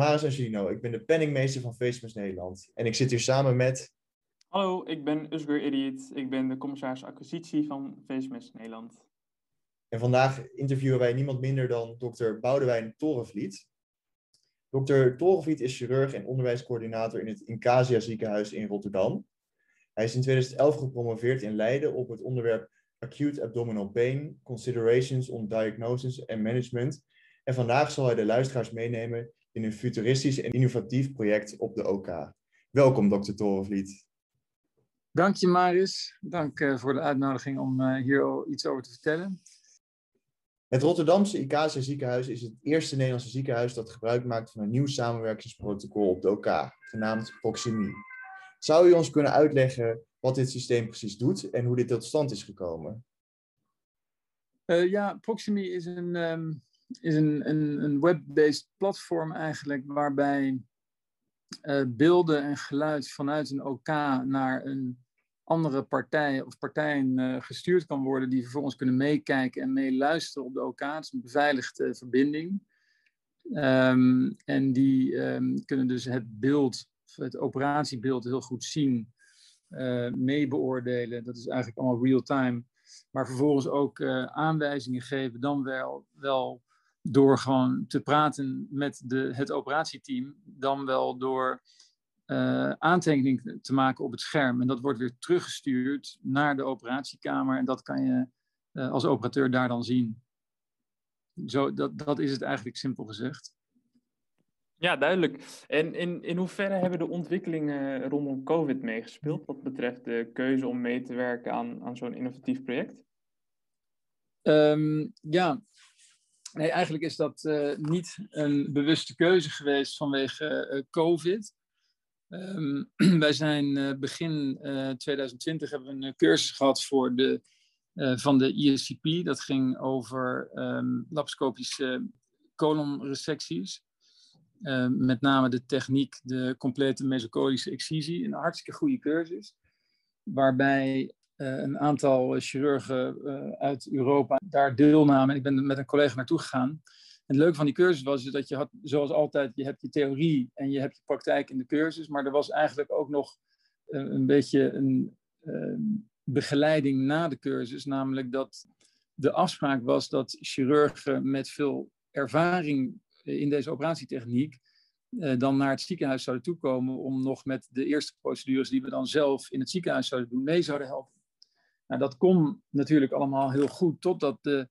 Maris Angelino. Ik ben de penningmeester van FaceMess Nederland. En ik zit hier samen met... Hallo, ik ben Usgur Idiot. Ik ben de commissaris acquisitie van FaceMess Nederland. En vandaag interviewen wij niemand minder dan dokter Boudewijn Torenvliet. Dokter Torenvliet is chirurg en onderwijscoördinator in het Incasia ziekenhuis in Rotterdam. Hij is in 2011 gepromoveerd in Leiden op het onderwerp Acute Abdominal Pain, Considerations on Diagnosis and Management. En vandaag zal hij de luisteraars meenemen in een futuristisch en innovatief project op de OK. Welkom, dokter Torenvliet. Dank je, Maris. Dank uh, voor de uitnodiging om uh, hier iets over te vertellen. Het Rotterdamse IKC ziekenhuis is het eerste Nederlandse ziekenhuis dat gebruik maakt van een nieuw samenwerkingsprotocol op de OK, genaamd Proximie. Zou u ons kunnen uitleggen wat dit systeem precies doet en hoe dit tot stand is gekomen? Uh, ja, Proximie is een, um, is een, een, een web-based platform eigenlijk waarbij uh, beelden en geluid vanuit een OK naar een andere partij of partijen uh, gestuurd kan worden die vervolgens kunnen meekijken en meeluisteren op de OK. Het is een beveiligde verbinding. Um, en die um, kunnen dus het beeld, het operatiebeeld heel goed zien, mee beoordelen. Dat is eigenlijk allemaal real-time. Maar vervolgens ook aanwijzingen geven, dan wel, wel door gewoon te praten met de, het operatieteam, dan wel door uh, aantekening te maken op het scherm. En dat wordt weer teruggestuurd naar de operatiekamer en dat kan je uh, als operateur daar dan zien. Zo, dat, dat is het eigenlijk simpel gezegd. Ja, duidelijk. En in, in hoeverre hebben de ontwikkelingen rondom COVID meegespeeld wat betreft de keuze om mee te werken aan, aan zo'n innovatief project? Um, ja, nee, eigenlijk is dat uh, niet een bewuste keuze geweest vanwege uh, COVID. Um, wij zijn uh, begin 2020 hebben we een cursus gehad voor de, van de ISCP. Dat ging over um, laparoscopische colonresecties. Ehm, met name de techniek, de complete mesocolische excisie. Een hartstikke goede cursus. Waarbij een aantal chirurgen uh, uit Europa daar deelnamen. Ik ben met een collega naartoe gegaan. Het leuke van die cursus was dat je had, zoals altijd, je hebt je theorie en je hebt je praktijk in de cursus. Maar er was eigenlijk ook nog uh, een beetje een ehm, begeleiding na de cursus. Namelijk dat de afspraak was dat chirurgen met veel ervaring in deze operatietechniek dan naar het ziekenhuis zouden toekomen om nog met de eerste procedures die we dan zelf in het ziekenhuis zouden doen, mee zouden helpen. Nou, dat kon natuurlijk allemaal heel goed, totdat de,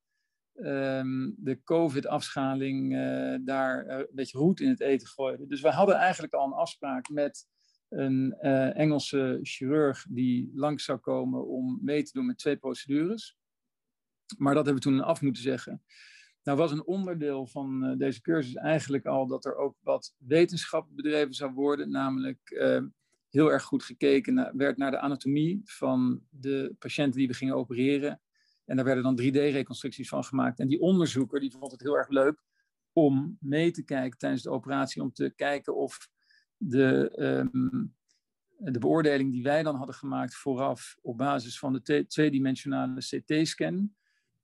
um, de COVID-afschaling uh, daar uh, een beetje roet in het eten gooide. Dus we hadden eigenlijk al een afspraak met een Engelse chirurg die langs zou komen om mee te doen met twee procedures. Maar dat hebben we toen af moeten zeggen. Nou was een onderdeel van deze cursus eigenlijk al dat er ook wat wetenschap bedreven zou worden, namelijk uh, heel erg goed gekeken naar, werd naar de anatomie van de patiënten die we gingen opereren. En daar werden dan 3D-reconstructies van gemaakt. En die onderzoeker die vond het heel erg leuk om mee te kijken tijdens de operatie, om te kijken of de, um, de beoordeling die wij dan hadden gemaakt vooraf op basis van de tweedimensionale CT-scan,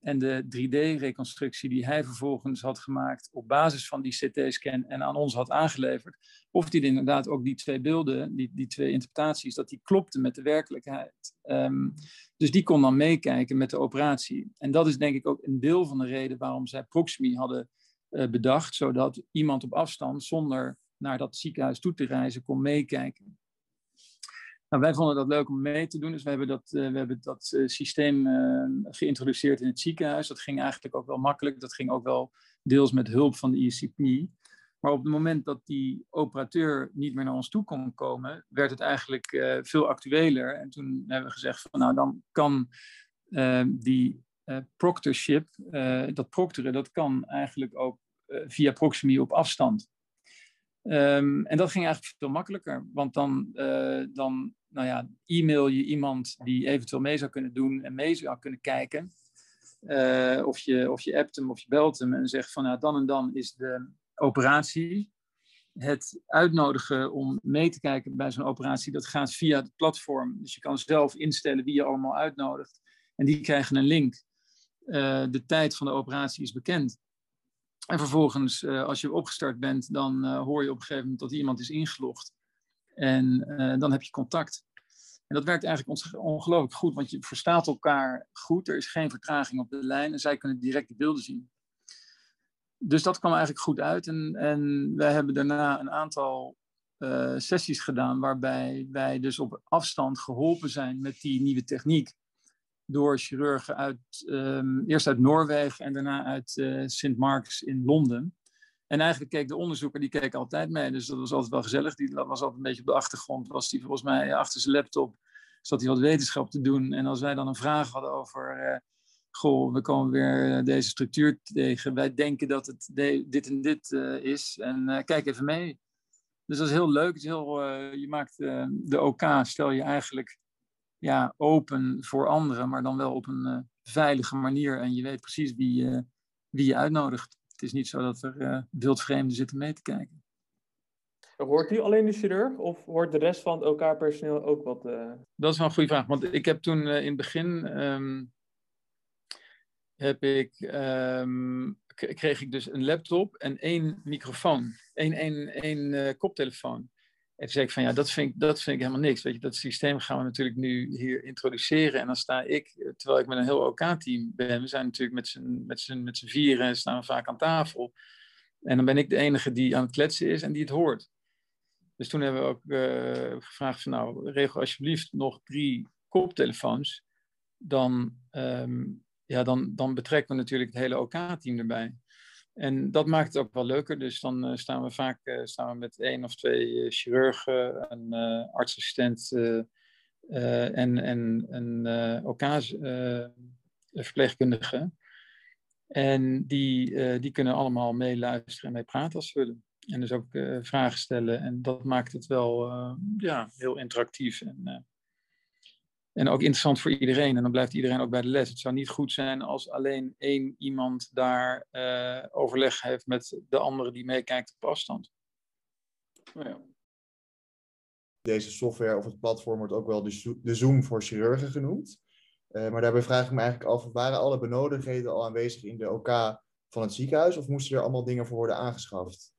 en de 3D-reconstructie die hij vervolgens had gemaakt op basis van die CT-scan en aan ons had aangeleverd, of die inderdaad ook die twee beelden, die, die twee interpretaties, dat die klopten met de werkelijkheid. Um, dus die kon dan meekijken met de operatie. En dat is denk ik ook een deel van de reden waarom zij Proximi hadden uh, bedacht, zodat iemand op afstand zonder naar dat ziekenhuis toe te reizen kon meekijken. Nou, wij vonden dat leuk om mee te doen, dus we hebben dat, uh, we hebben dat uh, systeem uh, geïntroduceerd in het ziekenhuis. Dat ging eigenlijk ook wel makkelijk. Dat ging ook wel deels met hulp van de ICP. Maar op het moment dat die operateur niet meer naar ons toe kon komen, werd het eigenlijk veel actueler. En toen hebben we gezegd van nou, dan kan die proctorship, dat proctoren, dat kan eigenlijk ook via Proximi op afstand. Um, en dat ging eigenlijk veel makkelijker, want dan, uh, dan nou ja, e-mail je iemand die eventueel mee zou kunnen doen en mee zou kunnen kijken. Uh, of, je, of je appt hem of je belt hem en zegt van nou, dan en dan is de operatie. Het uitnodigen om mee te kijken bij zo'n operatie, dat gaat via het platform. Dus je kan zelf instellen wie je allemaal uitnodigt. En die krijgen een link. Uh, de tijd van de operatie is bekend. En vervolgens, als je opgestart bent, dan hoor je op een gegeven moment dat iemand is ingelogd. En dan heb je contact. En dat werkt eigenlijk ongelooflijk goed, want je verstaat elkaar goed. Er is geen vertraging op de lijn en zij kunnen direct de beelden zien. Dus dat kwam eigenlijk goed uit. En, en wij hebben daarna een aantal sessies gedaan waarbij wij dus op afstand geholpen zijn met die nieuwe techniek. Door chirurgen uit, um, eerst uit Noorwegen en daarna uit uh, eh, St. Mark's in Londen. En eigenlijk keek de onderzoeker, die keek altijd mee. Dus dat was altijd wel gezellig. Die was altijd een beetje op de achtergrond. Was die volgens mij achter zijn laptop. Zat hij wat wetenschap te doen. En als wij dan een vraag hadden over... Uh, goh, we komen weer deze structuur tegen. Wij denken dat het dit en dit is. En kijk even mee. Dus dat is heel leuk. Is heel, je maakt de OK, stel je eigenlijk ja, open voor anderen. Maar dan wel op een veilige manier. En je weet precies wie, wie je uitnodigt. Het is niet zo dat er uh, wildvreemden zitten mee te kijken. Hoort u alleen de chirurg of hoort de rest van het OK-personeel ook wat? Uh... Dat is wel een goede vraag, want ik heb toen uh, in het begin um, heb ik, um, kreeg ik dus een laptop en één microfoon, één, één, één koptelefoon. En toen zei ik van ja, dat vind ik, dat vind ik helemaal niks. Weet je, dat systeem gaan we natuurlijk nu hier introduceren. En dan sta ik, terwijl ik met een heel OK-team ben, we zijn natuurlijk met z'n, met z'n, met vieren en staan we vaak aan tafel. En dan ben ik de enige die aan het kletsen is en die het hoort. Dus toen hebben we ook uh, gevraagd van nou, regel alsjeblieft nog drie koptelefoons. Dan, um, ja, dan, dan betrekken we natuurlijk het hele OK-team erbij. En dat maakt het ook wel leuker. Dus dan uh, staan we vaak uh, staan we met één of twee uh, chirurgen, een artsassistent en, en een OK-verpleegkundige. en die, die kunnen allemaal meeluisteren en mee praten als ze willen. En dus ook vragen stellen. En dat maakt het wel ja, heel interactief. En, en ook interessant voor iedereen. En dan blijft iedereen ook bij de les. Het zou niet goed zijn als alleen één iemand daar uh, overleg heeft met de andere die meekijkt op afstand. Ja. Deze software of het platform wordt ook wel de, Zoom voor chirurgen genoemd. Uh, maar daarbij vraag ik me eigenlijk af, waren alle benodigdheden al aanwezig in de OK van het ziekenhuis of moesten er allemaal dingen voor worden aangeschaft?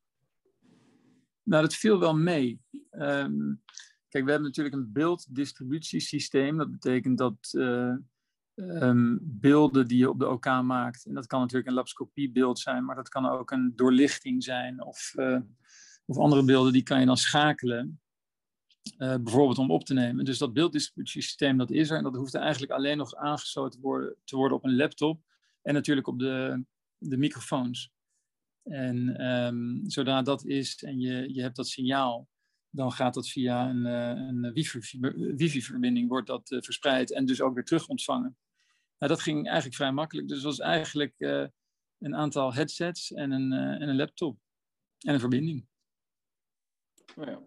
Nou, dat viel wel mee. Um, Kijk, we hebben natuurlijk een beelddistributiesysteem. Dat betekent dat uh, um, beelden die je op de OK maakt, en dat kan natuurlijk een lapscopiebeeld zijn, maar dat kan ook een doorlichting zijn of, uh, of andere beelden, die kan je dan schakelen. Uh, bijvoorbeeld om op te nemen. Dus dat beelddistributiesysteem dat is er en dat hoeft eigenlijk alleen nog aangesloten worden, te worden op een laptop en natuurlijk op de, de microfoons. En um, zodra dat is en je, je hebt dat signaal, dan gaat dat via een, eh, een wifi-verbinding wordt dat eh, verspreid en dus ook weer terug ontvangen. Nou, dat ging eigenlijk vrij makkelijk. Dus was eigenlijk uh, een aantal headsets en een, en een laptop en een verbinding. Oh ja.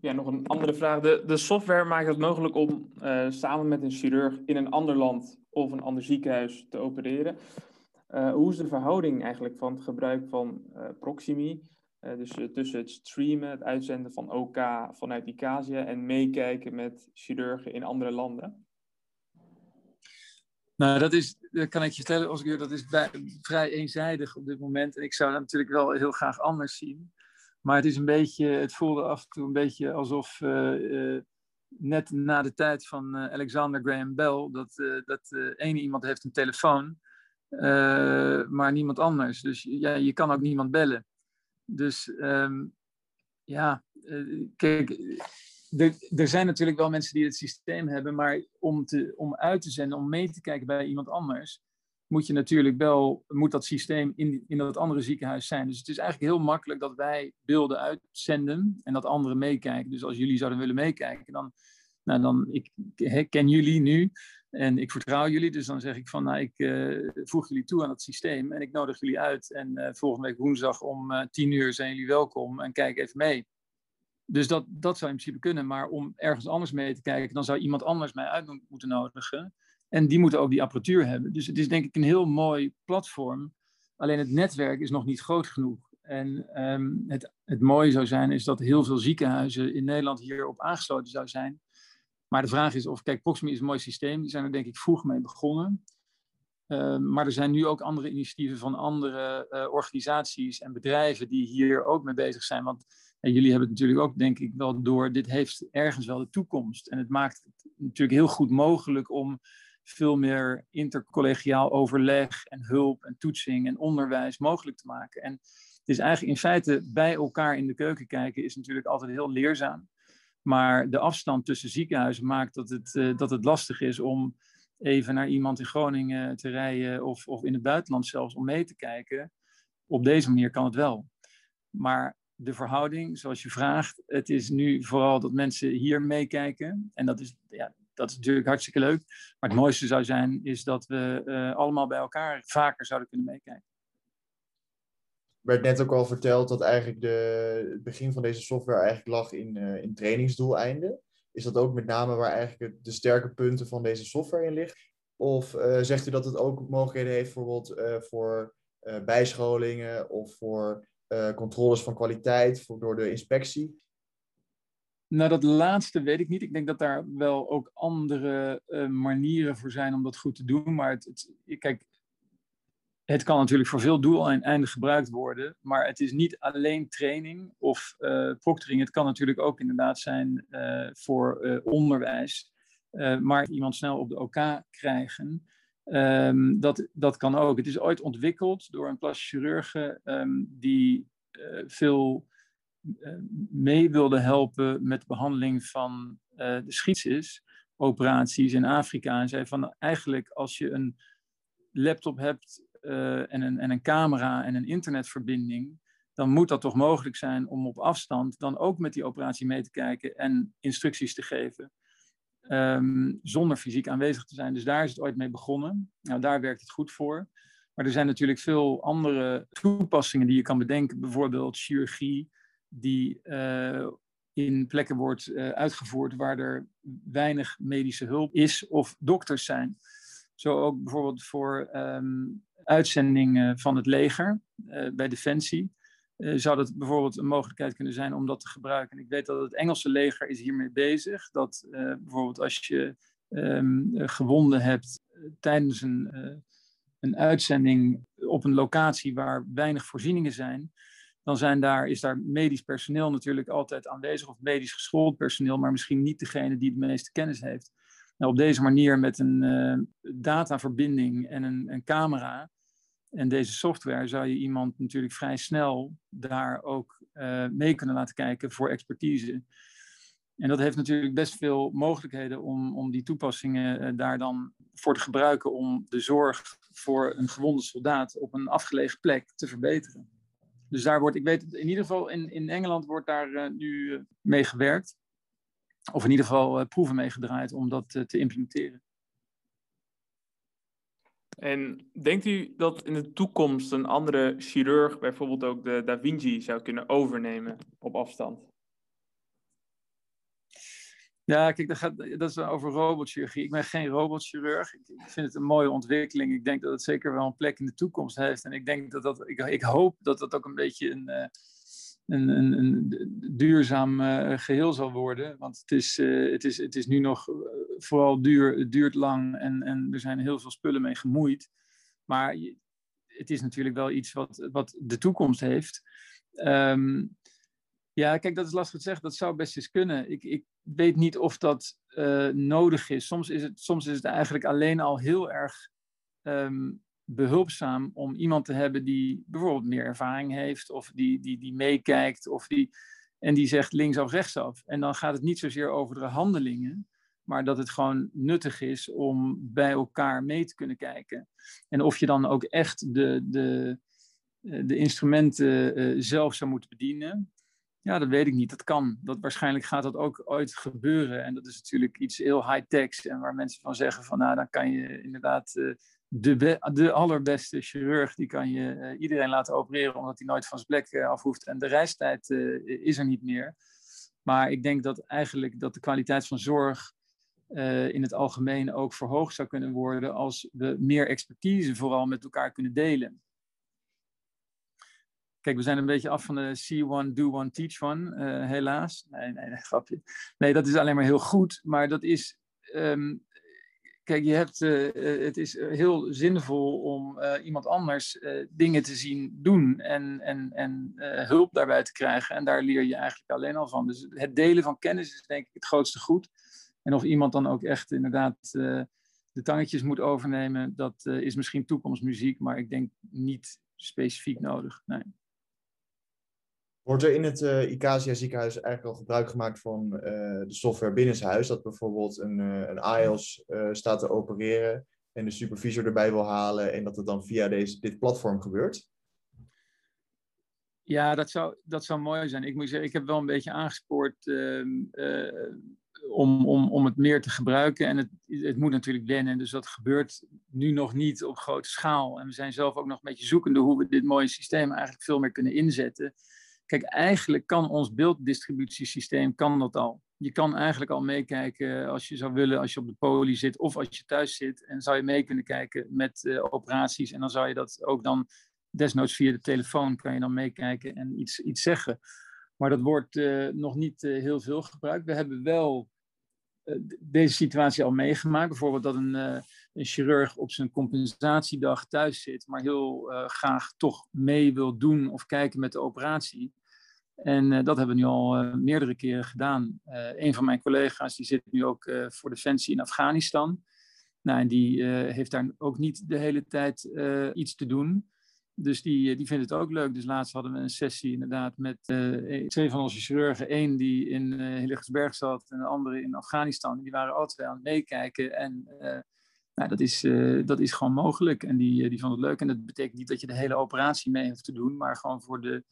ja, nog een andere vraag. De, de software maakt het mogelijk om samen met een chirurg in een ander land of een ander ziekenhuis te opereren. hoe is de verhouding eigenlijk van het gebruik van Proximi dus uh, tussen het streamen, het uitzenden van OK vanuit Icasia en meekijken met chirurgen in andere landen? Nou, dat is, kan ik je vertellen, Oscar, dat is vrij eenzijdig op dit moment. En ik zou dat natuurlijk wel heel graag anders zien. Maar het is een beetje, het voelde af en toe een beetje alsof uh, net na de tijd van Alexander Graham Bell, dat, dat ene iemand heeft een telefoon, maar niemand anders. Dus ja, je kan ook niemand bellen. Dus um, ja, uh, kijk, er zijn natuurlijk wel mensen die het systeem hebben, maar om, te, om uit te zenden, om mee te kijken bij iemand anders, moet je natuurlijk wel, moet dat systeem in, in dat andere ziekenhuis zijn. Dus het is eigenlijk heel makkelijk dat wij beelden uitzenden en dat anderen meekijken. Dus als jullie zouden willen meekijken, dan, nou dan ik ken jullie nu en ik vertrouw jullie, dus dan zeg ik van, nou, ik uh, voeg jullie toe aan het systeem en ik nodig jullie uit. En uh, volgende week woensdag om uh, tien uur zijn jullie welkom en kijk even mee. Dus dat, dat zou in principe kunnen, maar om ergens anders mee te kijken, dan zou iemand anders mij uit moeten nodigen. En die moeten ook die apparatuur hebben. Dus het is denk ik een heel mooi platform. Alleen het netwerk is nog niet groot genoeg. En um, het, het mooie zou zijn, is dat heel veel ziekenhuizen in Nederland hierop aangesloten zou zijn. Maar de vraag is of, kijk, Proximi is een mooi systeem. Die zijn er denk ik vroeg mee begonnen. Ehm, maar er zijn nu ook andere initiatieven van andere uh, organisaties en bedrijven die hier ook mee bezig zijn. Want jullie hebben het natuurlijk ook, denk ik, wel door. Dit heeft ergens wel de toekomst. En het maakt het natuurlijk heel goed mogelijk om veel meer intercollegiaal overleg en hulp en toetsing en onderwijs mogelijk te maken. En het is eigenlijk in feite bij elkaar in de keuken kijken is natuurlijk altijd heel leerzaam. Maar de afstand tussen ziekenhuizen maakt dat het, uh, dat het lastig is om even naar iemand in Groningen te rijden of, of in het buitenland zelfs om mee te kijken. Op deze manier kan het wel. Maar de verhouding, zoals je vraagt, het is nu vooral dat mensen hier meekijken. En dat is, ja, dat is natuurlijk hartstikke leuk. Maar het mooiste zou zijn, is dat we uh, allemaal bij elkaar vaker zouden kunnen meekijken. Er werd net ook al verteld dat eigenlijk de, het begin van deze software eigenlijk lag in, uh, in trainingsdoeleinden. Is dat ook met name waar eigenlijk de sterke punten van deze software in liggen? Of uh, zegt u dat het ook mogelijkheden heeft bijvoorbeeld uh, voor bijscholingen of voor controles van kwaliteit voor, door de inspectie? Nou, dat laatste weet ik niet. Ik denk dat daar wel ook andere manieren voor zijn om dat goed te doen. Maar het, het, kijk, het kan natuurlijk voor veel doeleinden gebruikt worden, maar het is niet alleen training of uh, proctoring. Het kan natuurlijk ook inderdaad zijn uh, voor uh, onderwijs. maar iemand snel op de OK krijgen, um, dat, dat kan ook. Het is ooit ontwikkeld door een plastisch chirurgen um, die veel mee wilde helpen met de behandeling van de schietsis, operaties in Afrika. En zei van eigenlijk als je een laptop hebt uh, en, een, en een camera en een internetverbinding, dan moet dat toch mogelijk zijn om op afstand dan ook met die operatie mee te kijken en instructies te geven. Um, zonder fysiek aanwezig te zijn. Dus daar is het ooit mee begonnen. Nou, daar werkt het goed voor. Maar er zijn natuurlijk veel andere toepassingen die je kan bedenken. Bijvoorbeeld chirurgie, die uh, in plekken wordt uh, uitgevoerd waar er weinig medische hulp is of dokters zijn. Zo ook bijvoorbeeld voor um, uitzending van het leger uh, bij Defensie. Uh, zou dat bijvoorbeeld een mogelijkheid kunnen zijn om dat te gebruiken? Ik weet dat het Engelse leger is hiermee bezig. Dat bijvoorbeeld als je um, gewonden hebt tijdens een, een uitzending op een locatie waar weinig voorzieningen zijn, dan zijn daar, is daar medisch personeel natuurlijk altijd aanwezig, of medisch geschoold personeel, maar misschien niet degene die de meeste kennis heeft. Nou, op deze manier met een dataverbinding en een, een, camera en deze software zou je iemand natuurlijk vrij snel daar ook uh, mee kunnen laten kijken voor expertise. En dat heeft natuurlijk best veel mogelijkheden om, om die toepassingen uh, daar dan voor te gebruiken om de zorg voor een gewonde soldaat op een afgelegen plek te verbeteren. Dus daar wordt, ik weet in ieder geval in, in Engeland wordt daar nu mee gewerkt of in ieder geval proeven meegedraaid om dat te implementeren. En denkt u dat in de toekomst een andere chirurg bijvoorbeeld ook de Da Vinci zou kunnen overnemen op afstand? Ja, kijk, dat, gaat, dat is over robotchirurgie. Ik ben geen robotchirurg. Ik, vind het een mooie ontwikkeling. Ik denk dat het zeker wel een plek in de toekomst heeft. En ik denk dat dat, ik, ik hoop dat dat ook een beetje een, uh, een, duurzaam uh, geheel zal worden. Want het is, uh, het is, het is nu nog uh, vooral duur, het duurt lang en, en er zijn heel veel spullen mee gemoeid. Maar het is natuurlijk wel iets wat, wat de toekomst heeft. Um, ja, kijk, dat is lastig te zeggen. Dat zou best eens kunnen. Ik, ik weet niet of dat nodig is. Soms is, het, soms is het eigenlijk alleen al heel erg um, behulpzaam om iemand te hebben die bijvoorbeeld meer ervaring heeft of die, die, die meekijkt of die, en die zegt linksaf, rechtsaf. En dan gaat het niet zozeer over de handelingen, maar dat het gewoon nuttig is om bij elkaar mee te kunnen kijken. En of je dan ook echt de, de, de instrumenten uh, zelf zou moeten bedienen, ja, dat weet ik niet. Dat kan. Dat, waarschijnlijk gaat dat ook ooit gebeuren. En dat is natuurlijk iets heel high-tech en waar mensen van zeggen van nou, dan kan je inderdaad uh, de, de allerbeste chirurg, die kan je uh, iedereen laten opereren omdat hij nooit van zijn plek uh, af hoeft. En de reistijd uh, is er niet meer. Maar ik denk dat eigenlijk dat de kwaliteit van zorg in het algemeen ook verhoogd zou kunnen worden als we meer expertise vooral met elkaar kunnen delen. Kijk, we zijn een beetje af van de see one, do one, teach one, helaas. Nee, nee, grapje. Nee, dat is alleen maar heel goed, maar dat is... Um, kijk, je hebt, het is heel zinvol om iemand anders dingen te zien doen en, en, en hulp daarbij te krijgen. En daar leer je eigenlijk alleen al van. Dus het delen van kennis is denk ik het grootste goed. En of iemand dan ook echt inderdaad de tangetjes moet overnemen, dat is misschien toekomstmuziek, maar ik denk niet specifiek nodig. Nee. Wordt er in het uh, ziekenhuis eigenlijk al gebruik gemaakt van uh, de software binnenshuis? Dat bijvoorbeeld een, uh, een AIOS staat te opereren en de supervisor erbij wil halen en dat het dan via deze, dit platform gebeurt? Ja, dat zou, dat zou mooi zijn. Ik moet zeggen, ik heb wel een beetje aangespoord ehm, om, om, om het meer te gebruiken. En het, het moet natuurlijk wennen, dus dat gebeurt nu nog niet op grote schaal. En we zijn zelf ook nog een beetje zoekende hoe we dit mooie systeem eigenlijk veel meer kunnen inzetten. Kijk, eigenlijk kan ons beelddistributiesysteem kan dat al. Je kan eigenlijk al meekijken als je zou willen, als je op de poli zit of als je thuis zit. En zou je mee kunnen kijken met uh, operaties. En dan zou je dat ook dan, desnoods via de telefoon, kan je dan meekijken en iets, iets zeggen. Maar dat wordt uh, nog niet heel veel gebruikt. We hebben wel deze situatie al meegemaakt. Bijvoorbeeld dat een, een, chirurg op zijn compensatiedag thuis zit, maar heel graag toch mee wil doen of kijken met de operatie. En uh, dat hebben we nu al uh, meerdere keren gedaan. Een van mijn collega's die zit nu ook voor Defensie in Afghanistan. Nou, en die heeft daar ook niet de hele tijd iets te doen. Dus die, die vindt het ook leuk. Dus laatst hadden we een sessie inderdaad met twee van onze chirurgen. Eén die in uh, Hillegersberg zat en de andere in Afghanistan. Die waren twee aan het meekijken. En nou, dat, is, dat is gewoon mogelijk. En die, die vond het leuk. En dat betekent niet dat je de hele operatie mee hoeft te doen. Maar gewoon voor de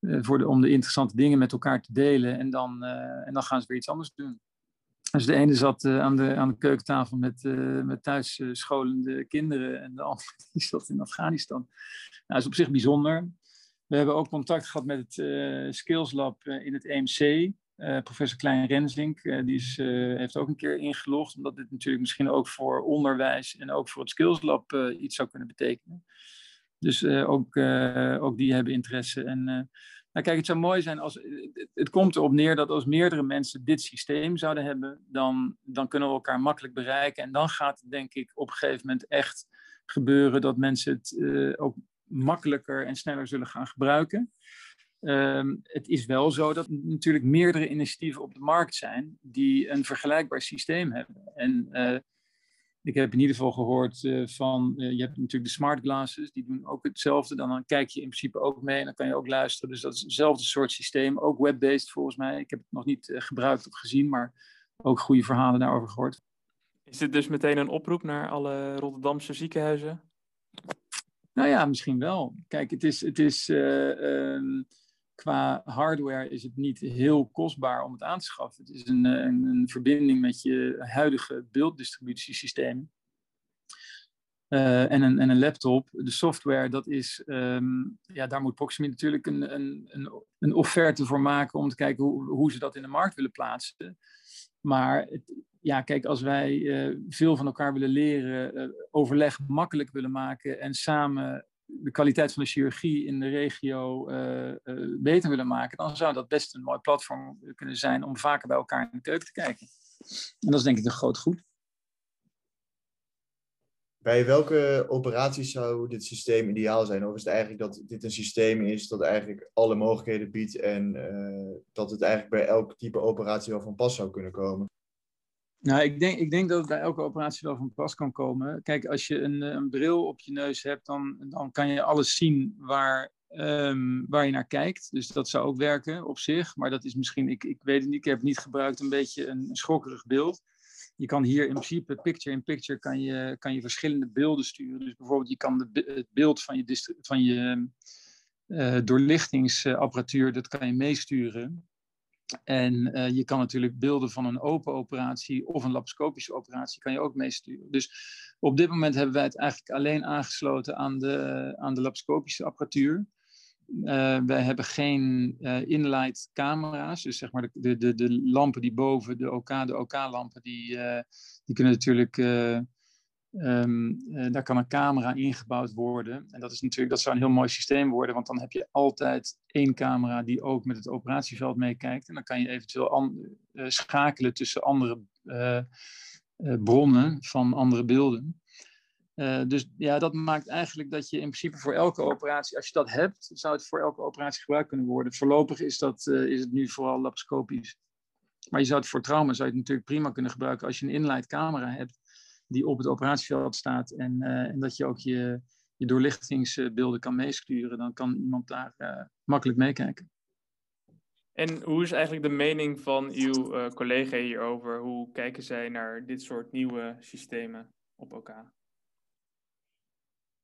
eh, voor de, om de interessante dingen met elkaar te delen. En dan, eh, en dan gaan ze weer iets anders doen. Dus de ene zat uh, aan, de, aan de keukentafel met, uh, met thuis scholende kinderen en de andere die zat in Afghanistan. Nou, dat is op zich bijzonder. We hebben ook contact gehad met het uh, Skills Lab in het EMC. Professor Klein Renzink, die is, heeft ook een keer ingelogd, omdat dit natuurlijk misschien ook voor onderwijs en ook voor het Skills Lab iets zou kunnen betekenen. Dus ook, ook die hebben interesse. En nou kijk, het zou mooi zijn als. Het komt erop neer dat als meerdere mensen dit systeem zouden hebben, dan, dan kunnen we elkaar makkelijk bereiken. En dan gaat het, denk ik, op een gegeven moment echt gebeuren dat mensen het ook makkelijker en sneller zullen gaan gebruiken. Um, het is wel zo dat natuurlijk meerdere initiatieven op de markt zijn die een vergelijkbaar systeem hebben. En uh, ik heb in ieder geval gehoord uh, van, uh, je hebt natuurlijk de smart glasses, die doen ook hetzelfde. Dan, dan kijk je in principe ook mee en dan kan je ook luisteren. Dus dat is hetzelfde soort systeem, ook web-based volgens mij. Ik heb het nog niet gebruikt of gezien, maar ook goede verhalen daarover gehoord. Is dit dus meteen een oproep naar alle Rotterdamse ziekenhuizen? Nou ja, misschien wel. Kijk, het is, het is ehm, qua hardware is het niet heel kostbaar om het aan te schaffen. Het is een, eh, een, een verbinding met je huidige beelddistributiesysteem. Uh, en, een, en een laptop. De software, dat is, um, ja, daar moet Proximity natuurlijk een, een, een, een offerte voor maken om te kijken hoe, hoe ze dat in de markt willen plaatsen. Maar ja, kijk, als wij uh, veel van elkaar willen leren, overleg makkelijk willen maken en samen de kwaliteit van de chirurgie in de regio uh, uh, beter willen maken, dan zou dat best een mooi platform kunnen zijn om vaker bij elkaar in de keuken te kijken. En dat is denk ik een groot goed. Bij welke operaties zou dit systeem ideaal zijn? Of is het eigenlijk dat dit een systeem is dat eigenlijk alle mogelijkheden biedt en uh, dat het eigenlijk bij elk type operatie wel van pas zou kunnen komen? Nou, ik denk, ik denk dat het bij elke operatie wel van pas kan komen. Kijk, als je een, een bril op je neus hebt, dan, dan kan je alles zien waar, um, waar je naar kijkt. Dus dat zou ook werken op zich. Maar dat is misschien, ik, ik weet het niet, ik heb niet gebruikt, een beetje een, schokkerig beeld. Je kan hier in principe, picture-in-picture, kan je, kan je verschillende beelden sturen. Dus bijvoorbeeld, je kan de, het beeld van je, van je uh, doorlichtingsapparatuur, dat kan je meesturen. En uh, je kan natuurlijk beelden van een open operatie of een laparoscopische operatie kan je ook meesturen. Dus op dit moment hebben wij het eigenlijk alleen aangesloten aan de, aan de laparoscopische apparatuur. Uh, wij hebben geen uh, inlight camera's, dus zeg maar de, de, de lampen die boven de OK, de OK-lampen, die, die kunnen natuurlijk Um, daar kan een camera ingebouwd worden. En dat is natuurlijk, dat zou een heel mooi systeem worden, want dan heb je altijd één camera die ook met het operatieveld meekijkt. En dan kan je eventueel uh, schakelen tussen andere uh, bronnen van andere beelden. dus ja, dat maakt eigenlijk dat je in principe voor elke operatie, als je dat hebt, zou het voor elke operatie gebruikt kunnen worden. Voorlopig is, dat, is het nu vooral laparoscopisch. Maar je zou het voor trauma zou je het natuurlijk prima kunnen gebruiken als je een inlight camera hebt die op het operatieveld staat en, en dat je ook je, je doorlichtingsbeelden kan meesturen, dan kan iemand daar uh, makkelijk meekijken. En hoe is eigenlijk de mening van uw uh, collega hierover? Hoe kijken zij naar dit soort nieuwe systemen op elkaar?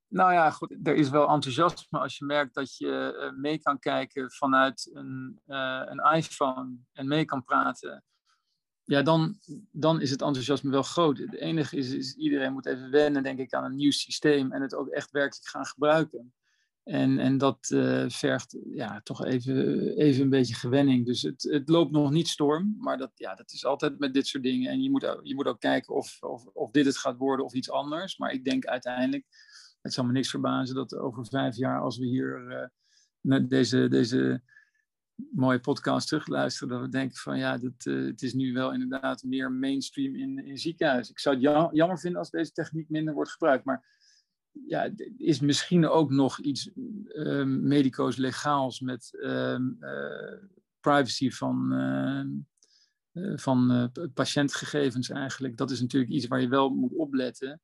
Nou ja, goed, er is wel enthousiasme als je merkt dat je uh, mee kan kijken vanuit een, een iPhone en mee kan praten ja, dan, dan is het enthousiasme wel groot. Het enige is, is, iedereen moet even wennen, denk ik, aan een nieuw systeem en het ook echt werkelijk gaan gebruiken. En, en dat uh, vergt ja, toch even, even een beetje gewenning. Dus het, het loopt nog niet storm, maar dat, ja, dat is altijd met dit soort dingen. En je moet, je moet ook kijken of, of, of dit het gaat worden of iets anders. Maar ik denk uiteindelijk, het zal me niks verbazen dat over vijf jaar, als we hier met deze, deze mooie podcast terugluisteren, dat we denken van ja, dat, uh, het is nu wel inderdaad meer mainstream in, in ziekenhuizen. Ik zou het jammer vinden als deze techniek minder wordt gebruikt, maar ja, is misschien ook nog iets uh, medico's legaals met uh, privacy van, ehm, eh, van patiëntgegevens eigenlijk. Dat is natuurlijk iets waar je wel moet opletten.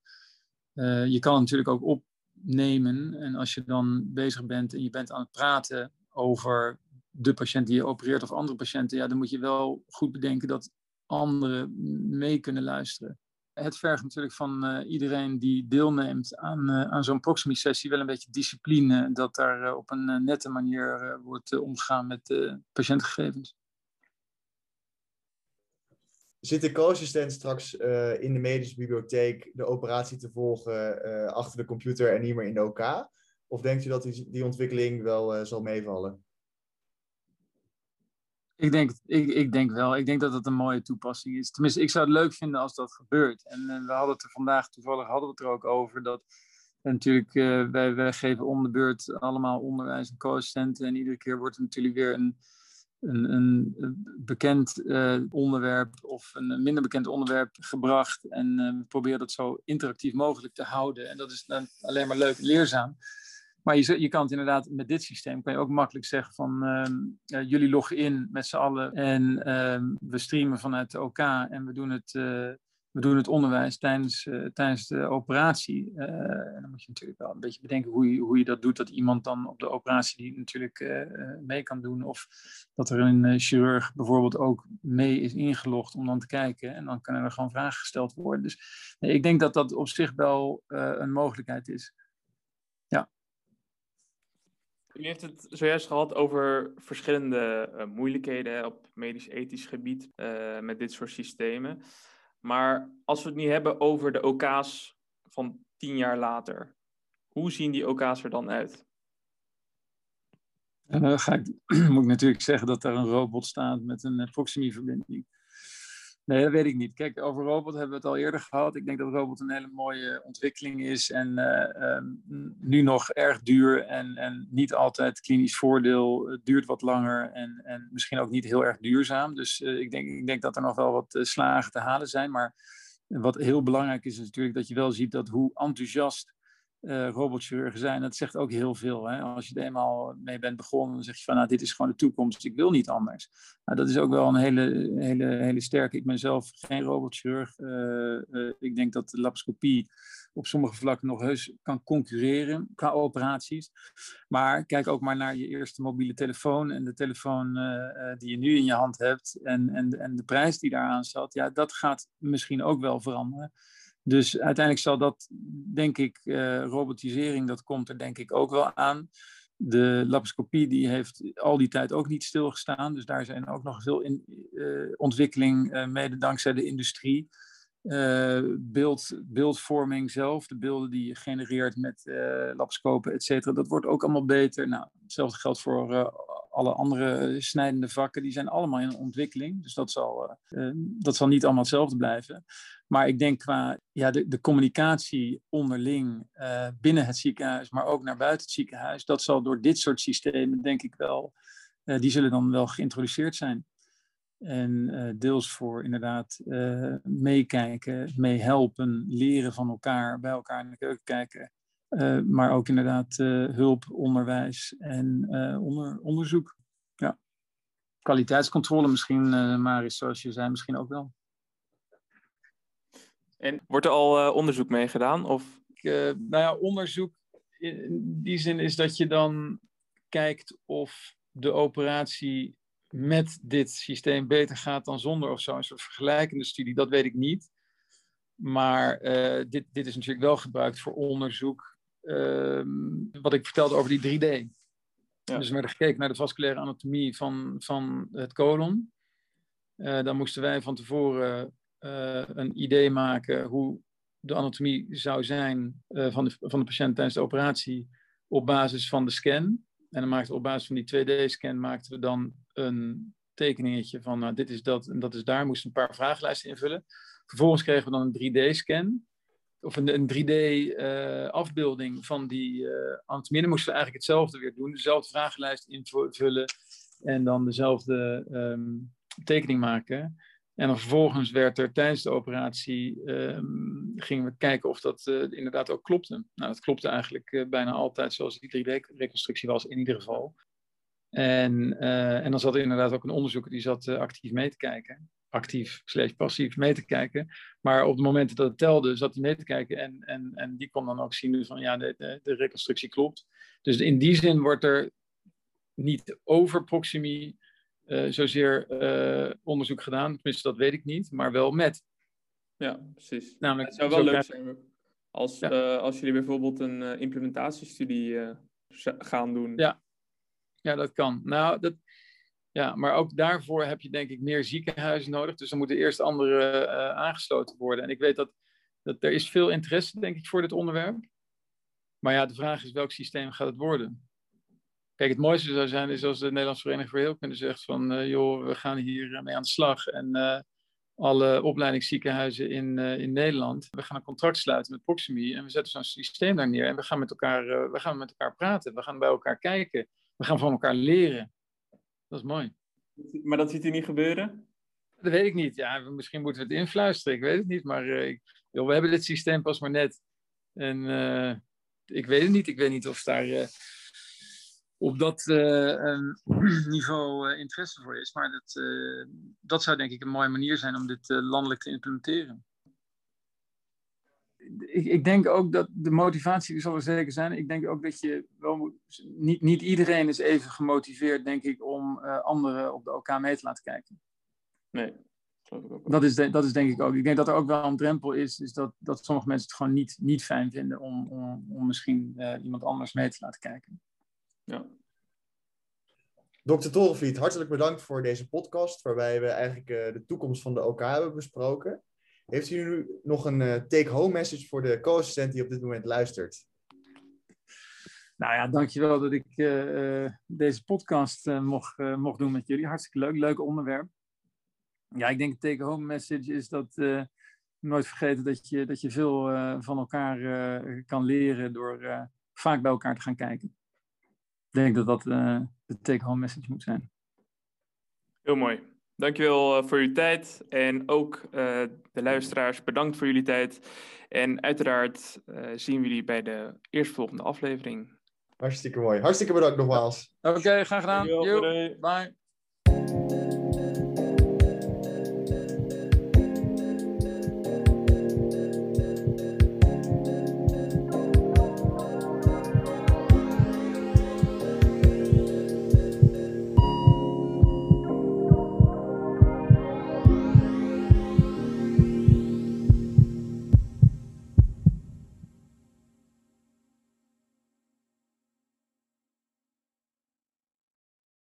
je kan natuurlijk ook opnemen en als je dan bezig bent en je bent aan het praten over de patiënt die je opereert of andere patiënten, ja, dan moet je wel goed bedenken dat anderen mee kunnen luisteren. Het vergt natuurlijk van uh, iedereen die deelneemt aan, uh, aan zo'n Proximi-sessie wel een beetje discipline, dat daar op een nette manier wordt omgegaan met patiëntgegevens. Zit de co-assistent straks in de medische bibliotheek de operatie te volgen achter de computer en niet meer in de OK? Of denkt u dat die, die ontwikkeling wel zal meevallen? Ik denk, ik, ik denk wel. Ik denk dat het een mooie toepassing is. Tenminste, ik zou het leuk vinden als dat gebeurt. En, en we hadden het er vandaag, toevallig hadden we het er ook over, dat natuurlijk, uh, wij, wij geven om de beurt allemaal onderwijs en co-assistenten. En iedere keer wordt er natuurlijk weer een, een, een bekend onderwerp of een minder bekend onderwerp gebracht. En we proberen dat zo interactief mogelijk te houden. En dat is dan alleen maar leuk en leerzaam. Maar je, je kan het inderdaad met dit systeem kan je ook makkelijk zeggen van uh, jullie loggen in met z'n allen en uh, we streamen vanuit de OK en we doen het, uh, we doen het onderwijs tijdens, eh, tijdens de operatie. en dan moet je natuurlijk wel een beetje bedenken hoe je, hoe je dat doet, dat iemand dan op de operatie die natuurlijk mee kan doen of dat er een chirurg bijvoorbeeld ook mee is ingelogd om dan te kijken en dan kunnen er gewoon vragen gesteld worden. Dus ik denk dat dat op zich wel een mogelijkheid is. U heeft het zojuist gehad over verschillende uh, moeilijkheden op medisch-ethisch gebied uh, met dit soort systemen. Maar als we het niet hebben over de OK's van tien jaar later, hoe zien die OK's er dan uit? Uh, ga ik, moet ik natuurlijk zeggen dat er een robot staat met een Proximi-verbinding. Nee, dat weet ik niet. Kijk, over robot hebben we het al eerder gehad. Ik denk dat robot een hele mooie ontwikkeling is en uh, um, nu nog erg duur en, en niet altijd klinisch voordeel. Het duurt wat langer en, en misschien ook niet heel erg duurzaam. Dus uh, ik, denk, ik denk dat er nog wel wat slagen te halen zijn. Maar wat heel belangrijk is, is natuurlijk dat je wel ziet dat hoe enthousiast uh, zijn. Dat zegt ook heel veel. Hè? Als je er eenmaal mee bent begonnen, dan zeg je van nou, dit is gewoon de toekomst, ik wil niet anders. Nou, dat is ook wel een hele, hele, hele sterke. Ik ben zelf geen robotchirurg. Uh, uh, ik denk dat de laparoscopie op sommige vlakken nog heus kan concurreren qua operaties. Maar kijk ook maar naar je eerste mobiele telefoon en de telefoon die je nu in je hand hebt en, en, en de prijs die daaraan zat. Ja, dat gaat misschien ook wel veranderen. Dus uiteindelijk zal dat, denk ik, uh, robotisering, dat komt er denk ik ook wel aan. De laparoscopie die heeft al die tijd ook niet stilgestaan. Dus daar zijn ook nog veel in, uh, ontwikkeling, uh, mede dankzij de industrie. beeld, beeldvorming zelf, de beelden die je genereert met laparoscopen, et cetera, dat wordt ook allemaal beter. Nou, hetzelfde geldt voor alle andere snijdende vakken, die zijn allemaal in ontwikkeling. Dus dat zal, dat zal niet allemaal hetzelfde blijven. Maar ik denk qua ja, de, de communicatie onderling uh, binnen het ziekenhuis, maar ook naar buiten het ziekenhuis, dat zal door dit soort systemen, denk ik wel, uh, die zullen dan wel geïntroduceerd zijn. En deels voor inderdaad meekijken, meehelpen, leren van elkaar, bij elkaar in de keuken kijken. maar ook inderdaad hulp, onderwijs en onder, onderzoek. Ja. Kwaliteitscontrole misschien, Maris, zoals je zei, misschien ook wel. En wordt er al onderzoek mee gedaan? Of? nou ja, onderzoek in die zin is dat je dan kijkt of de operatie met dit systeem beter gaat dan zonder of zo. Een soort vergelijkende studie, dat weet ik niet. Maar uh, dit, dit is natuurlijk wel gebruikt voor onderzoek. Uh, wat ik vertelde over die 3D. Ja. Dus we werden gekeken naar de vasculaire anatomie van, van het colon. Uh, dan moesten wij van tevoren eh, een idee maken hoe de anatomie zou zijn van, de, van de patiënt tijdens de operatie op basis van de scan. En dan op basis van die 2D-scan maakten we dan een tekeningetje van nou, dit is dat en dat is daar. Moesten een paar vragenlijsten invullen. Vervolgens kregen we dan een 3D-scan. Of een, een 3D-afbeelding uh, van die anatomie. Dan moesten we eigenlijk hetzelfde weer doen. Dezelfde vragenlijst invullen. En dan dezelfde um, tekening maken. En dan vervolgens werd er tijdens de operatie, um, gingen we kijken of dat uh, inderdaad ook klopte. Nou, dat klopte eigenlijk uh, bijna altijd zoals die 3D-reconstructie was, in ieder geval. En, uh, en dan zat er inderdaad ook een onderzoeker die zat actief mee te kijken. Actief slash passief mee te kijken. Maar op het moment dat het telde, zat hij mee te kijken. En, en, en die kon dan ook zien van ja, de, de, de reconstructie klopt. Dus in die zin wordt er niet over proximie uh, zozeer uh, onderzoek gedaan. Tenminste, dat weet ik niet, maar wel met. Ja, precies. Namelijk, het zou wel leuk zijn als, ja. uh, als jullie bijvoorbeeld een implementatiestudie gaan doen. Ja. ja, dat kan. Nou, dat, ja, maar ook daarvoor heb je denk ik meer ziekenhuizen nodig. Dus er moeten eerst andere aangesloten worden. En ik weet dat, dat er is veel interesse, denk ik, voor dit onderwerp. Maar ja, de vraag is welk systeem gaat het worden? Kijk, het mooiste zou zijn is als de Nederlandse Vereniging voor Heelkunde zegt van... Uh, joh, we gaan hier mee aan de slag. En uh, alle opleidingsziekenhuizen in, uh, in Nederland... we gaan een contract sluiten met Proximi... en we zetten zo'n systeem daar neer. En we gaan, met elkaar, we gaan met elkaar praten. We gaan bij elkaar kijken. We gaan van elkaar leren. Dat is mooi. Maar dat ziet u niet gebeuren? Dat weet ik niet. Ja, misschien moeten we het influisteren. Ik weet het niet. Maar joh, we hebben dit systeem pas maar net. En ik weet het niet. Ik weet niet of daar op dat uh, niveau uh, interesse voor is. Maar dat, uh, dat zou denk ik een mooie manier zijn om dit landelijk te implementeren. Ik, ik, denk ook dat de motivatie zal er zeker zijn. Ik denk ook dat je wel moet, niet, niet iedereen is even gemotiveerd, denk ik, om anderen op de OK mee te laten kijken. Nee, dat is, dat is denk ik ook. Ik denk dat er ook wel een drempel is, is dat, dat sommige mensen het gewoon niet, niet fijn vinden om, om, om misschien iemand anders mee te laten kijken. Ja. Dr. Torenvliet, hartelijk bedankt voor deze podcast, waarbij we eigenlijk uh, de toekomst van de OK hebben besproken. Heeft u nu nog een uh, take-home message voor de co-assistent die op dit moment luistert? Nou ja, dankjewel dat ik uh, deze podcast mocht, mocht doen met jullie. Hartstikke leuk, leuk onderwerp. Ja, ik denk de take-home message is dat nooit vergeten dat je, dat je veel van elkaar kan leren door vaak bij elkaar te gaan kijken denk dat dat uh, de take-home message moet zijn. Heel mooi. Dankjewel uh, voor uw tijd. En ook uh, de luisteraars, bedankt voor jullie tijd. En uiteraard zien we jullie bij de eerstvolgende aflevering. Hartstikke mooi. Hartstikke bedankt nogmaals. Oké, okay, graag gedaan. Yo, bye.